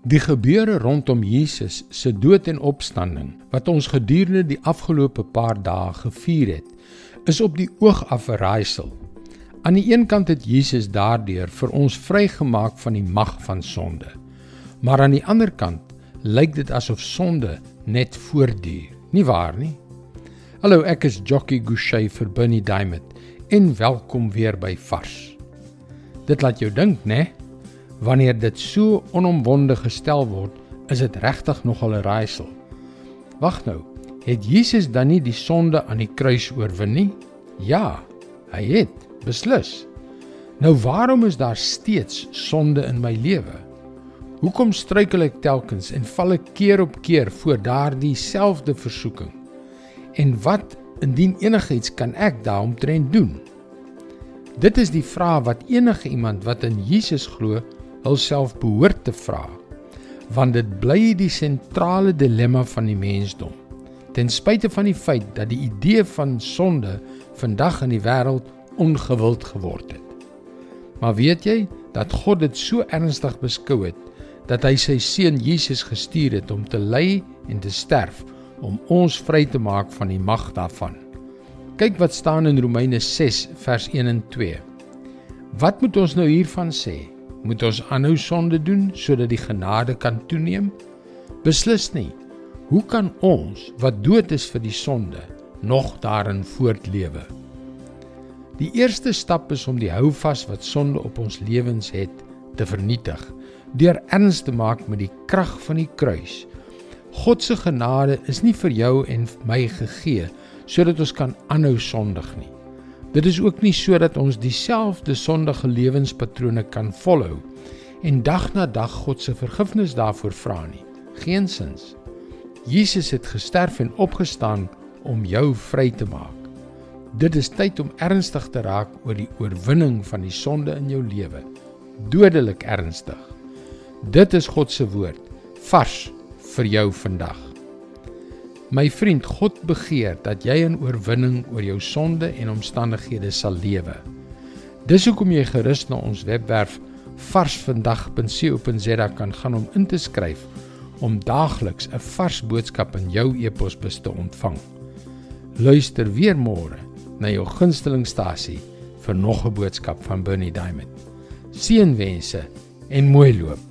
Die gebeure rondom Jesus se dood en opstanding wat ons gedurende die afgelope paar dae gevier het, is op die oog af 'n raaisel. Aan die een kant het Jesus daardeur vir ons vrygemaak van die mag van sonde. Maar aan die ander kant lyk dit asof sonde net voortduur. Nie waar nie? Hallo, ek is Jockey Gouchee vir Bernie Diamond en welkom weer by Vars. Dit laat jou dink, né? Wanneer dit so onomwonde gestel word, is dit regtig nogal 'n raaisel. Wag nou, het Jesus dan nie die sonde aan die kruis oorwin nie? Ja, hy het, beslis. Nou waarom is daar steeds sonde in my lewe? Hoekom struikel ek telkens en val ek keer op keer voor daardie selfde versoeking? En wat indien enigiets kan ek daaromtrent doen? Dit is die vraag wat enige iemand wat in Jesus glo hulself behoort te vra want dit bly die sentrale dilemma van die mensdom. Ten spyte van die feit dat die idee van sonde vandag in die wêreld ongewild geword het. Maar weet jy dat God dit so ernstig beskou het dat hy sy seun Jesus gestuur het om te ly en te sterf om ons vry te maak van die mag daarvan? Kyk wat staan in Romeine 6 vers 1 en 2 wat moet ons nou hiervan sê Moet ons aanhou sonde doen sodat die genade kan toeneem? Beslis nie. Hoe kan ons wat dood is vir die sonde nog daarin voortlewe? Die eerste stap is om die houvas wat sonde op ons lewens het te vernietig deur erns te maak met die krag van die kruis. God se genade is nie vir jou en my gegee sodat ons kan aanhou sondig nie. Dit is ook nie sodat ons dieselfde sondige lewenspatrone kan volhou en dag na dag God se vergifnis daarvoor vra nie. Geensins. Jesus het gesterf en opgestaan om jou vry te maak. Dit is tyd om ernstig te raak oor die oorwinning van die sonde in jou lewe. Dodelik ernstig. Dit is God se woord vars vir jou vandag. My vriend, God begeer dat jy in oorwinning oor jou sonde en omstandighede sal lewe. Dis hoekom jy gerus na ons webwerf varsvandag.co.za kan gaan om in te skryf om daagliks 'n vars boodskap in jou e-posbus te ontvang. Luister weer môre na jou gunstelingstasie vir nog 'n boodskap van Bernie Diamond. Seënwense en mooi loop.